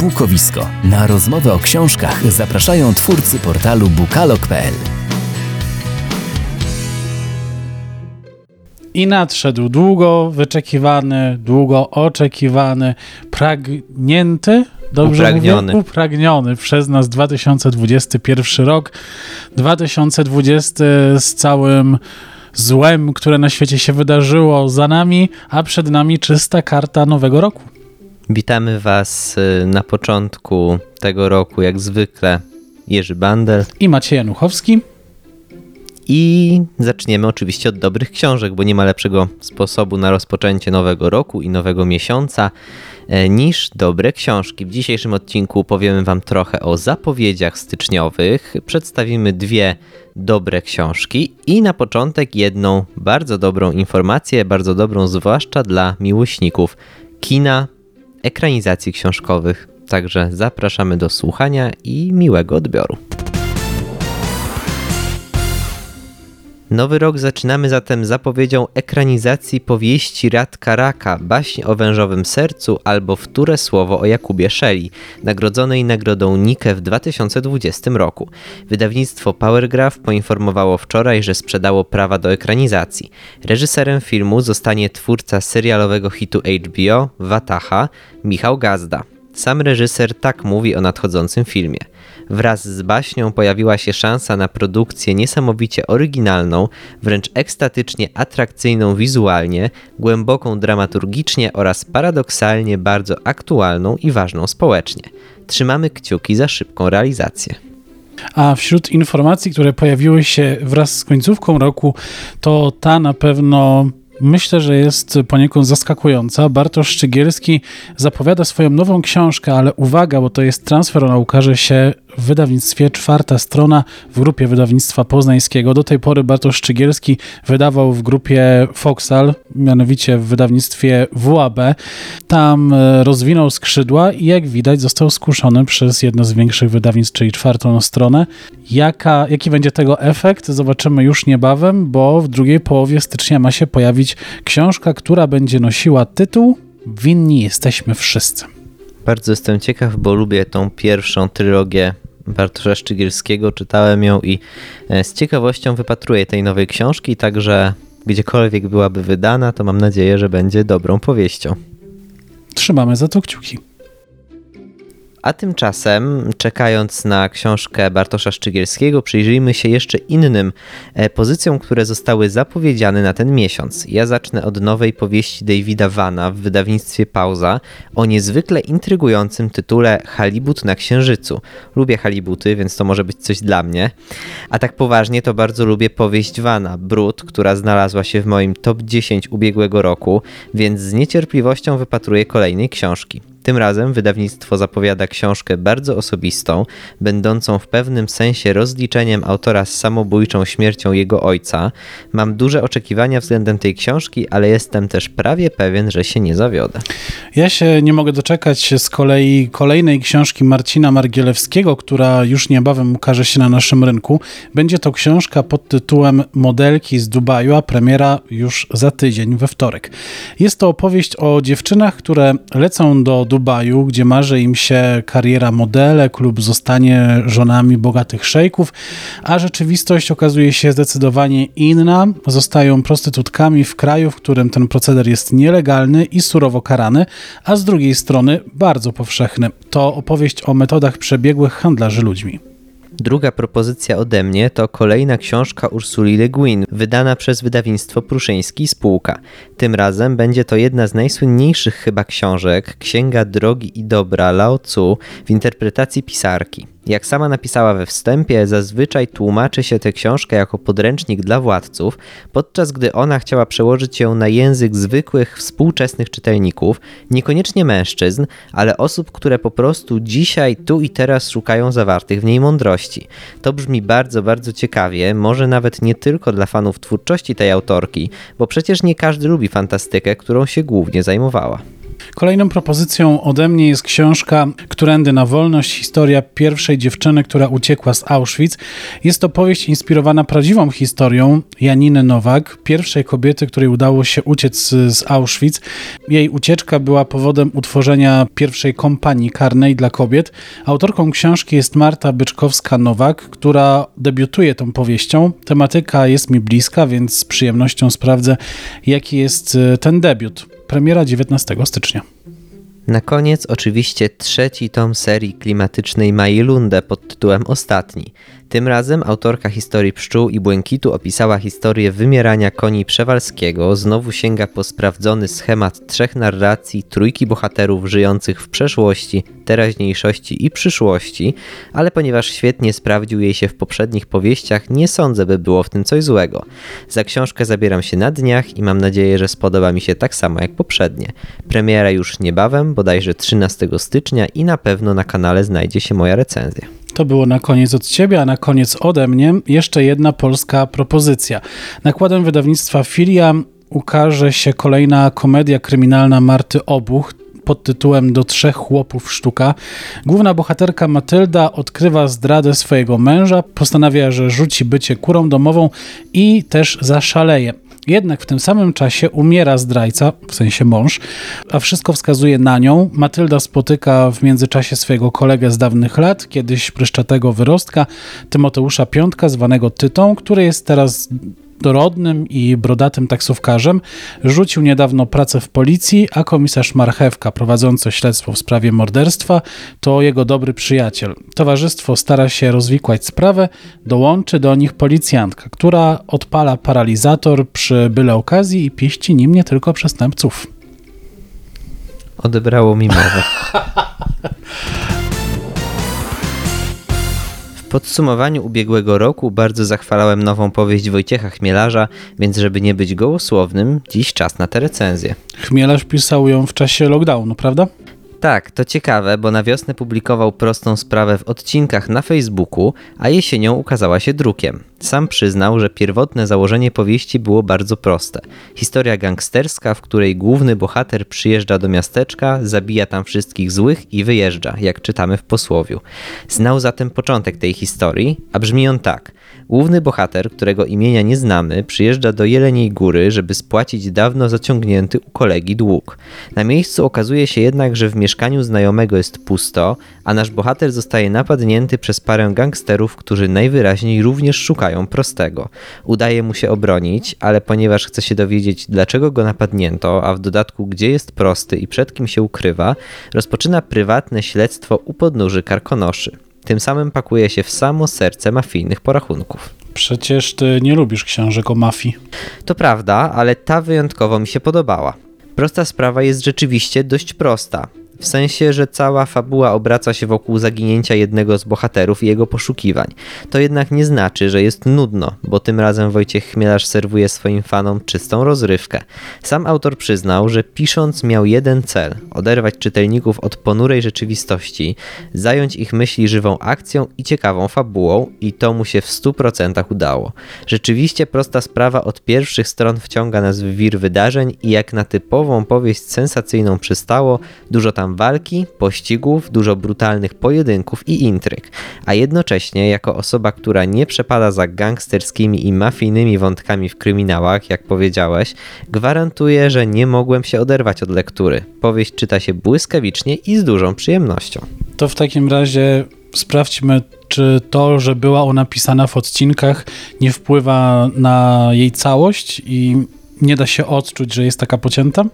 Bukowisko. Na rozmowę o książkach zapraszają twórcy portalu bukalog.pl. I nadszedł długo wyczekiwany, długo oczekiwany, pragnięty, dobrze Upragniony. mówię? Upragniony przez nas 2021 rok. 2020 z całym złem, które na świecie się wydarzyło za nami, a przed nami czysta karta nowego roku. Witamy Was y, na początku tego roku, jak zwykle, Jerzy Bandel. I Maciej Januchowski. I zaczniemy oczywiście od dobrych książek, bo nie ma lepszego sposobu na rozpoczęcie nowego roku i nowego miesiąca e, niż dobre książki. W dzisiejszym odcinku powiemy Wam trochę o zapowiedziach styczniowych, przedstawimy dwie dobre książki i na początek jedną bardzo dobrą informację, bardzo dobrą zwłaszcza dla miłośników kina, ekranizacji książkowych. Także zapraszamy do słuchania i miłego odbioru. Nowy rok zaczynamy zatem zapowiedzią ekranizacji powieści Radka Raka, baśń o wężowym sercu albo wtóre słowo o Jakubie Shelley, nagrodzonej nagrodą Nike w 2020 roku. Wydawnictwo Powergraph poinformowało wczoraj, że sprzedało prawa do ekranizacji. Reżyserem filmu zostanie twórca serialowego hitu HBO Wataha, Michał Gazda. Sam reżyser tak mówi o nadchodzącym filmie. Wraz z baśnią pojawiła się szansa na produkcję niesamowicie oryginalną, wręcz ekstatycznie atrakcyjną wizualnie, głęboką dramaturgicznie oraz paradoksalnie bardzo aktualną i ważną społecznie. Trzymamy kciuki za szybką realizację. A wśród informacji, które pojawiły się wraz z końcówką roku, to ta na pewno myślę, że jest poniekąd zaskakująca. Bartosz Szczygielski zapowiada swoją nową książkę, ale uwaga, bo to jest transfer, ona ukaże się w wydawnictwie Czwarta Strona w grupie wydawnictwa poznańskiego. Do tej pory Bartosz Szczygielski wydawał w grupie Foxal, mianowicie w wydawnictwie WAB. Tam e, rozwinął skrzydła i jak widać został skuszony przez jedno z większych wydawnictw, czyli Czwartą Stronę. Jaka, jaki będzie tego efekt, zobaczymy już niebawem, bo w drugiej połowie stycznia ma się pojawić książka, która będzie nosiła tytuł Winni jesteśmy wszyscy. Bardzo jestem ciekaw, bo lubię tą pierwszą trylogię Bartosza Szczygielskiego. Czytałem ją i e, z ciekawością wypatruję tej nowej książki, także gdziekolwiek byłaby wydana, to mam nadzieję, że będzie dobrą powieścią. Trzymamy za to kciuki. A tymczasem, czekając na książkę Bartosza Szczygielskiego, przyjrzyjmy się jeszcze innym e, pozycjom, które zostały zapowiedziane na ten miesiąc. Ja zacznę od nowej powieści Davida Vana w wydawnictwie Pauza o niezwykle intrygującym tytule Halibut na Księżycu. Lubię halibuty, więc to może być coś dla mnie. A tak poważnie to bardzo lubię powieść Vana, Brud, która znalazła się w moim top 10 ubiegłego roku, więc z niecierpliwością wypatruję kolejnej książki. Tym razem wydawnictwo zapowiada książkę bardzo osobistą, będącą w pewnym sensie rozliczeniem autora z samobójczą śmiercią jego ojca. Mam duże oczekiwania względem tej książki, ale jestem też prawie pewien, że się nie zawiodę. Ja się nie mogę doczekać z kolei kolejnej książki Marcina Margielewskiego, która już niebawem ukaże się na naszym rynku. Będzie to książka pod tytułem Modelki z Dubaju, a premiera już za tydzień, we wtorek. Jest to opowieść o dziewczynach, które lecą do Dubaju, gdzie marzy im się kariera modelek lub zostanie żonami bogatych szejków, a rzeczywistość okazuje się zdecydowanie inna. Zostają prostytutkami w kraju, w którym ten proceder jest nielegalny i surowo karany, a z drugiej strony bardzo powszechny. To opowieść o metodach przebiegłych handlarzy ludźmi. Druga propozycja ode mnie to kolejna książka Ursuli Le Guin, wydana przez wydawnictwo Pruszyński Spółka. Tym razem będzie to jedna z najsłynniejszych chyba książek, Księga Drogi i Dobra Lao Tzu w interpretacji pisarki. Jak sama napisała we wstępie, zazwyczaj tłumaczy się tę książkę jako podręcznik dla władców, podczas gdy ona chciała przełożyć ją na język zwykłych, współczesnych czytelników, niekoniecznie mężczyzn, ale osób, które po prostu dzisiaj, tu i teraz szukają zawartych w niej mądrości. To brzmi bardzo, bardzo ciekawie, może nawet nie tylko dla fanów twórczości tej autorki, bo przecież nie każdy lubi fantastykę, którą się głównie zajmowała. Kolejną propozycją ode mnie jest książka Którędy na wolność, historia pierwszej dziewczyny, która uciekła z Auschwitz. Jest to powieść inspirowana prawdziwą historią Janiny Nowak, pierwszej kobiety, której udało się uciec z Auschwitz. Jej ucieczka była powodem utworzenia pierwszej kompanii karnej dla kobiet. Autorką książki jest Marta Byczkowska-Nowak, która debiutuje tą powieścią. Tematyka jest mi bliska, więc z przyjemnością sprawdzę, jaki jest e, ten debiut. Premiera 19 stycznia. Na koniec oczywiście trzeci tom serii klimatycznej Majlunde pod tytułem Ostatni. Tym razem autorka historii pszczół i błękitu opisała historię wymierania koni Przewalskiego, znowu sięga po sprawdzony schemat trzech narracji trójki bohaterów żyjących w przeszłości, teraźniejszości i przyszłości, ale ponieważ świetnie sprawdził jej się w poprzednich powieściach, nie sądzę, by było w tym coś złego. Za książkę zabieram się na dniach i mam nadzieję, że spodoba mi się tak samo jak poprzednie. Premiera już niebawem, bodajże 13 stycznia i na pewno na kanale znajdzie się moja recenzja. To było na koniec od Ciebie, a na koniec ode mnie jeszcze jedna polska propozycja. Nakładem wydawnictwa Filia ukaże się kolejna komedia kryminalna Marty Obuch pod tytułem Do trzech chłopów sztuka. Główna bohaterka Matylda odkrywa zdradę swojego męża, postanawia, że rzuci bycie kurą domową i też zaszaleje. Jednak w tym samym czasie umiera zdrajca, w sensie mąż, a wszystko wskazuje na nią. Matylda spotyka w międzyczasie swojego kolegę z dawnych lat, kiedyś pryszczatego wyrostka, Tymoteusza Piątka, zwanego Tytą, który jest teraz dorodnym i brodatym taksówkarzem. Rzucił niedawno pracę w policji, a komisarz Marchewka, prowadzący śledztwo w sprawie morderstwa, to jego dobry przyjaciel. Towarzystwo stara się rozwikłać sprawę, dołączy do nich policjantka, która odpala paralizator przy byle okazji i pieści nim nie tylko przestępców. Odebrało mi mowę. Podsumowaniu ubiegłego roku bardzo zachwalałem nową powieść Wojciecha Chmielarza, więc żeby nie być gołosłownym, dziś czas na tę recenzję. Chmielarz pisał ją w czasie lockdownu, prawda? Tak, to ciekawe, bo na wiosnę publikował prostą sprawę w odcinkach na Facebooku, a jesienią ukazała się drukiem. Sam przyznał, że pierwotne założenie powieści było bardzo proste. Historia gangsterska, w której główny bohater przyjeżdża do miasteczka, zabija tam wszystkich złych i wyjeżdża, jak czytamy w posłowiu. Znał zatem początek tej historii, a brzmi on tak. Główny bohater, którego imienia nie znamy, przyjeżdża do Jeleniej Góry, żeby spłacić dawno zaciągnięty u kolegi dług. Na miejscu okazuje się jednak, że w mieszkaniu znajomego jest pusto, a nasz bohater zostaje napadnięty przez parę gangsterów, którzy najwyraźniej również szukają prostego. Udaje mu się obronić, ale ponieważ chce się dowiedzieć, dlaczego go napadnięto, a w dodatku gdzie jest prosty i przed kim się ukrywa, rozpoczyna prywatne śledztwo u podnóży karkonoszy. Tym samym pakuje się w samo serce mafijnych porachunków. Przecież ty nie lubisz książek o mafii. To prawda, ale ta wyjątkowo mi się podobała. Prosta sprawa jest rzeczywiście dość prosta. W sensie, że cała fabuła obraca się wokół zaginięcia jednego z bohaterów i jego poszukiwań. To jednak nie znaczy, że jest nudno, bo tym razem Wojciech Chmielarz serwuje swoim fanom czystą rozrywkę. Sam autor przyznał, że pisząc miał jeden cel oderwać czytelników od ponurej rzeczywistości, zająć ich myśli żywą akcją i ciekawą fabułą, i to mu się w 100% udało. Rzeczywiście prosta sprawa od pierwszych stron wciąga nas w wir wydarzeń i jak na typową powieść sensacyjną przystało, dużo tam walki, pościgów, dużo brutalnych pojedynków i intryg, a jednocześnie jako osoba, która nie przepada za gangsterskimi i mafijnymi wątkami w kryminałach, jak powiedziałeś, gwarantuję, że nie mogłem się oderwać od lektury. Powieść czyta się błyskawicznie i z dużą przyjemnością. To w takim razie sprawdźmy, czy to, że była ona pisana w odcinkach, nie wpływa na jej całość i nie da się odczuć, że jest taka pocięta?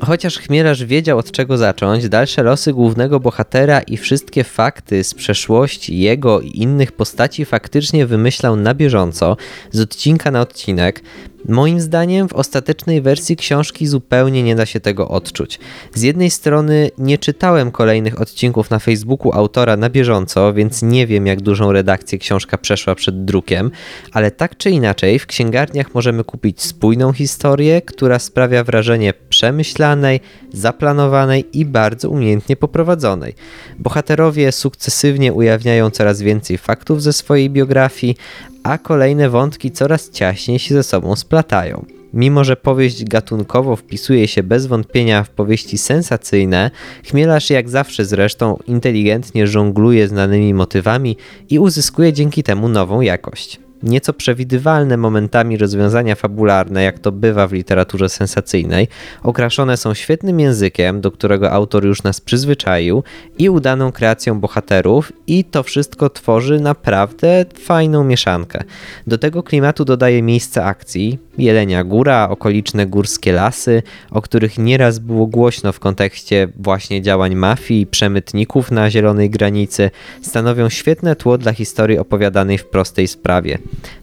Chociaż Chmielarz wiedział od czego zacząć, dalsze losy głównego bohatera i wszystkie fakty z przeszłości jego i innych postaci faktycznie wymyślał na bieżąco, z odcinka na odcinek. Moim zdaniem w ostatecznej wersji książki zupełnie nie da się tego odczuć. Z jednej strony nie czytałem kolejnych odcinków na Facebooku autora na bieżąco, więc nie wiem jak dużą redakcję książka przeszła przed drukiem, ale tak czy inaczej w księgarniach możemy kupić spójną historię, która sprawia wrażenie przemyślanej, zaplanowanej i bardzo umiejętnie poprowadzonej. Bohaterowie sukcesywnie ujawniają coraz więcej faktów ze swojej biografii, a kolejne wątki coraz ciaśniej się ze sobą splatają. Mimo, że powieść gatunkowo wpisuje się bez wątpienia w powieści sensacyjne, Chmielarz jak zawsze zresztą inteligentnie żongluje znanymi motywami i uzyskuje dzięki temu nową jakość nieco przewidywalne momentami rozwiązania fabularne, jak to bywa w literaturze sensacyjnej, okraszone są świetnym językiem, do którego autor już nas przyzwyczaił, i udaną kreacją bohaterów, i to wszystko tworzy naprawdę fajną mieszankę. Do tego klimatu dodaje miejsce akcji, Jelenia Góra, okoliczne górskie lasy, o których nieraz było głośno w kontekście właśnie działań mafii i przemytników na zielonej granicy, stanowią świetne tło dla historii opowiadanej w prostej sprawie.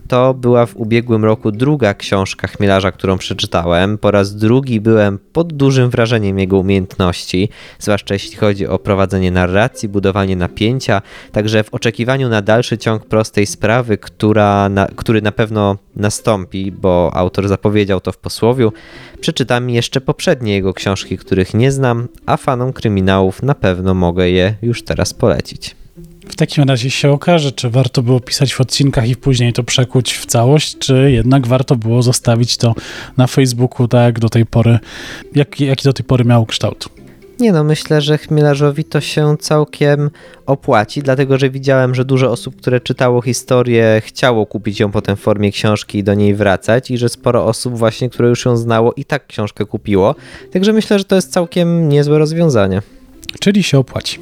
To była w ubiegłym roku druga książka Chmielarza, którą przeczytałem. Po raz drugi byłem pod dużym wrażeniem jego umiejętności, zwłaszcza jeśli chodzi o prowadzenie narracji, budowanie napięcia, także w oczekiwaniu na dalszy ciąg prostej sprawy, która na, który na pewno nastąpi, bo autor zapowiedział to w posłowiu, przeczytam jeszcze poprzednie jego książki, których nie znam, a fanom kryminałów na pewno mogę je już teraz polecić. W takim razie się okaże, czy warto było pisać w odcinkach i później to przekuć w całość, czy jednak warto było zostawić to na Facebooku tak jak do tej pory, jak, jaki do tej pory miał kształt. Nie no, myślę, że Chmielarzowi to się całkiem opłaci, dlatego że widziałem, że dużo osób, które czytało historię, chciało kupić ją potem w formie książki i do niej wracać i że sporo osób właśnie, które już ją znało i tak książkę kupiło. Także myślę, że to jest całkiem niezłe rozwiązanie. Czyli się opłaci.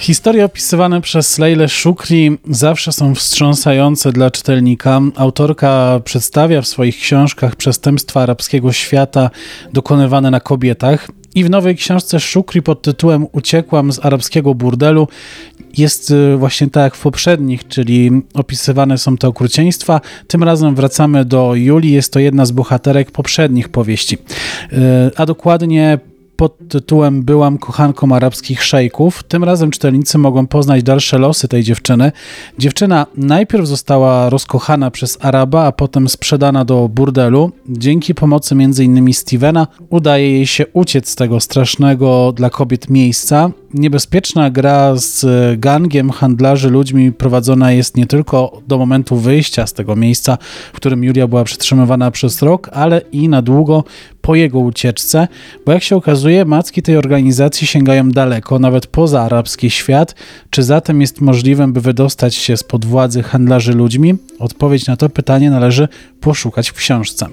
Historie opisywane przez Leilę Shukri zawsze są wstrząsające dla czytelnika. Autorka przedstawia w swoich książkach przestępstwa arabskiego świata dokonywane na kobietach. I w nowej książce Shukri pod tytułem Uciekłam z arabskiego burdelu jest y, właśnie tak jak w poprzednich, czyli opisywane są te okrucieństwa. Tym razem wracamy do Julii, jest to jedna z bohaterek poprzednich powieści. Y, a dokładnie pod tytułem Byłam kochanką arabskich szejków. Tym razem czytelnicy mogą poznać dalsze losy tej dziewczyny. Dziewczyna najpierw została rozkochana przez Araba, a potem sprzedana do burdelu. Dzięki pomocy m.in. Stevena udaje jej się uciec z tego strasznego dla kobiet miejsca. Niebezpieczna gra z gangiem handlarzy ludźmi prowadzona jest nie tylko do momentu wyjścia z tego miejsca, w którym Julia była przetrzymywana przez rok, ale i na długo po jego ucieczce, bo jak się okazuje, macki tej organizacji sięgają daleko, nawet poza arabski świat. Czy zatem jest możliwe, by wydostać się spod władzy handlarzy ludźmi? Odpowiedź na to pytanie należy poszukać w książce.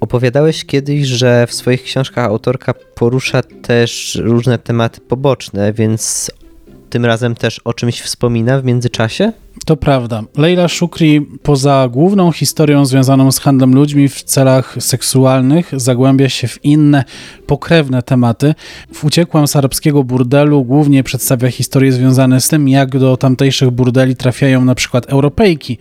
Opowiadałeś kiedyś, że w swoich książkach autorka porusza też różne tematy poboczne, więc tym razem też o czymś wspomina w międzyczasie? To prawda. Leila Shukri poza główną historią związaną z handlem ludźmi w celach seksualnych zagłębia się w inne, pokrewne tematy. W Uciekłam z arabskiego burdelu głównie przedstawia historie związane z tym, jak do tamtejszych burdeli trafiają na przykład Europejki.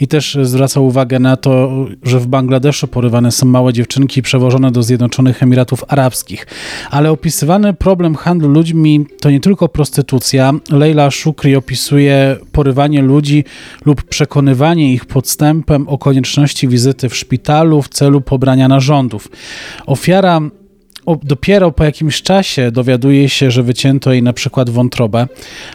I też zwraca uwagę na to, że w Bangladeszu porywane są małe dziewczynki przewożone do Zjednoczonych Emiratów Arabskich. Ale opisywany problem handlu ludźmi to nie tylko prostytucja. Leila Shukri opisuje porywanie ludzi lub przekonywanie ich podstępem o konieczności wizyty w szpitalu w celu pobrania narządów. Ofiara dopiero po jakimś czasie dowiaduje się, że wycięto jej na przykład wątrobę.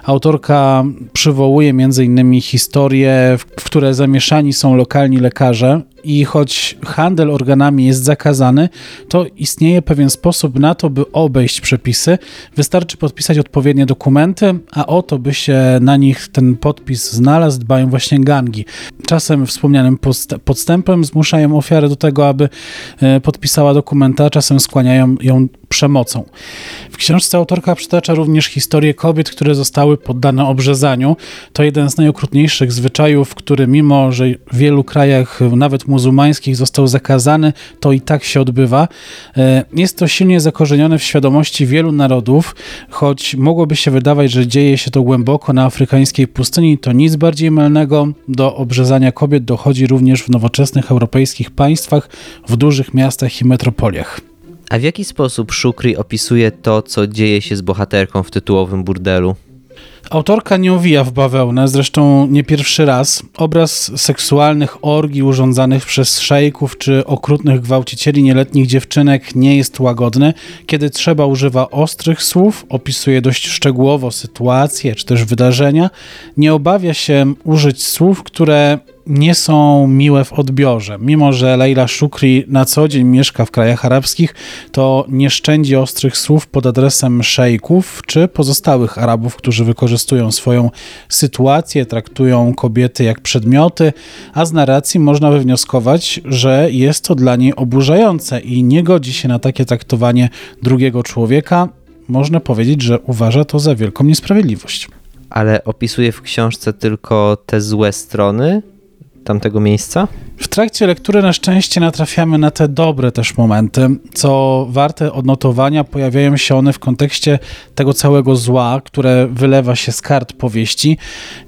Autorka przywołuje między innymi historie, w które zamieszani są lokalni lekarze i choć handel organami jest zakazany, to istnieje pewien sposób na to, by obejść przepisy. Wystarczy podpisać odpowiednie dokumenty, a o to, by się na nich ten podpis znalazł, dbają właśnie gangi. Czasem wspomnianym podstępem zmuszają ofiarę do tego, aby e, podpisała dokumenta, czasem skłaniają ją przemocą. W książce autorka przytacza również historię kobiet, które zostały poddane obrzezaniu. To jeden z najokrutniejszych zwyczajów, który mimo, że w wielu krajach, nawet muzułmańskich, został zakazany, to i tak się odbywa. E, jest to silnie zakorzenione w świadomości wielu narodów, choć mogłoby się wydawać, że dzieje się to głęboko na afrykańskiej pustyni, to nic bardziej mylnego. Do obrzezania kobiet dochodzi również w nowoczesnych europejskich państwach, w dużych miastach i metropoliach. A w jaki sposób Shukri opisuje to, co dzieje się z bohaterką w tytułowym burdelu? Autorka nie owija w bawełnę, zresztą nie pierwszy raz. Obraz seksualnych orgii urządzanych przez szejków czy okrutnych gwałcicieli nieletnich dziewczynek nie jest łagodny. Kiedy trzeba, używa ostrych słów, opisuje dość szczegółowo sytuacje czy też wydarzenia. Nie obawia się użyć słów, które nie są miłe w odbiorze. Mimo, że Leila Shukri na co dzień mieszka w krajach arabskich, to nie szczędzi ostrych słów pod adresem szejków czy pozostałych Arabów, którzy wykorzystują swoją sytuację, traktują kobiety jak przedmioty, a z narracji można wywnioskować, że jest to dla niej oburzające i nie godzi się na takie traktowanie drugiego człowieka. Można powiedzieć, że uważa to za wielką niesprawiedliwość. Ale opisuje w książce tylko te złe strony tamtego miejsca? W trakcie lektury na szczęście natrafiamy na te dobre też momenty, co warte odnotowania. Pojawiają się one w kontekście tego całego zła, które wylewa się z kart powieści.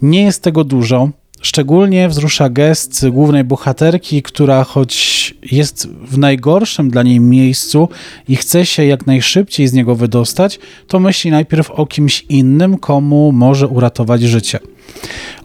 Nie jest tego dużo. Szczególnie wzrusza gest głównej bohaterki, która choć jest w najgorszym dla niej miejscu i chce się jak najszybciej z niego wydostać, to myśli najpierw o kimś innym, komu może uratować życie.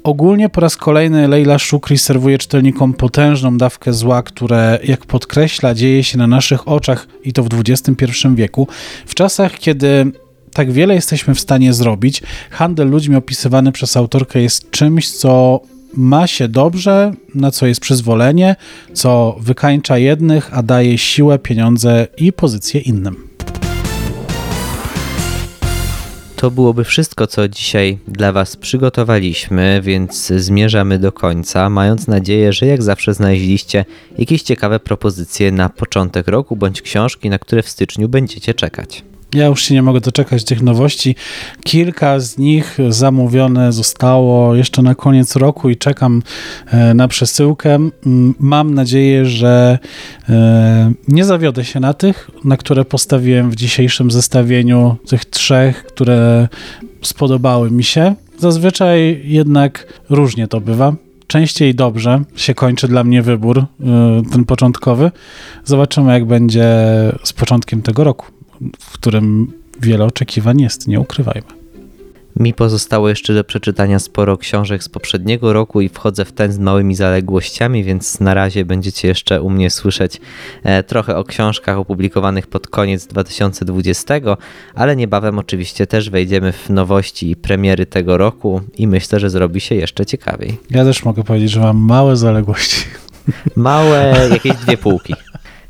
Ogólnie po raz kolejny Leila Shukri serwuje czytelnikom potężną dawkę zła, które, jak podkreśla, dzieje się na naszych oczach i to w XXI wieku, w czasach, kiedy tak wiele jesteśmy w stanie zrobić. Handel ludźmi opisywany przez autorkę jest czymś, co ma się dobrze, na co jest przyzwolenie, co wykańcza jednych, a daje siłę, pieniądze i pozycję innym. To byłoby wszystko, co dzisiaj dla Was przygotowaliśmy, więc zmierzamy do końca, mając nadzieję, że jak zawsze znaleźliście jakieś ciekawe propozycje na początek roku bądź książki, na które w styczniu będziecie czekać. Ja już się nie mogę doczekać tych nowości. Kilka z nich zamówione zostało jeszcze na koniec roku i czekam e, na przesyłkę. Mam nadzieję, że e, nie zawiodę się na tych, na które postawiłem w dzisiejszym zestawieniu, tych trzech, które spodobały mi się. Zazwyczaj jednak różnie to bywa częściej dobrze się kończy dla mnie wybór, e, ten początkowy. Zobaczymy, jak będzie z początkiem tego roku w którym wiele oczekiwań jest, nie ukrywajmy. Mi pozostało jeszcze do przeczytania sporo książek z poprzedniego roku i wchodzę w ten z małymi zaległościami, więc na razie będziecie jeszcze u mnie słyszeć e, trochę o książkach opublikowanych pod koniec 2020, ale niebawem oczywiście też wejdziemy w nowości i premiery tego roku i myślę, że zrobi się jeszcze ciekawiej. Ja też mogę powiedzieć, że mam małe zaległości. Małe, jakieś dwie półki.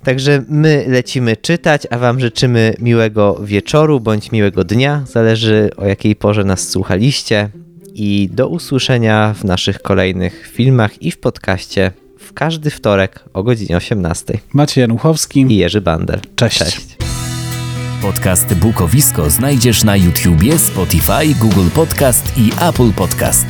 Także my lecimy czytać, a Wam życzymy miłego wieczoru bądź miłego dnia. Zależy o jakiej porze nas słuchaliście. I do usłyszenia w naszych kolejnych filmach i w podcaście w każdy wtorek o godzinie 18. Maciej Januchowski i Jerzy Bander. Cześć. Cześć. Podcast Bukowisko znajdziesz na YouTubie, Spotify, Google Podcast i Apple Podcast.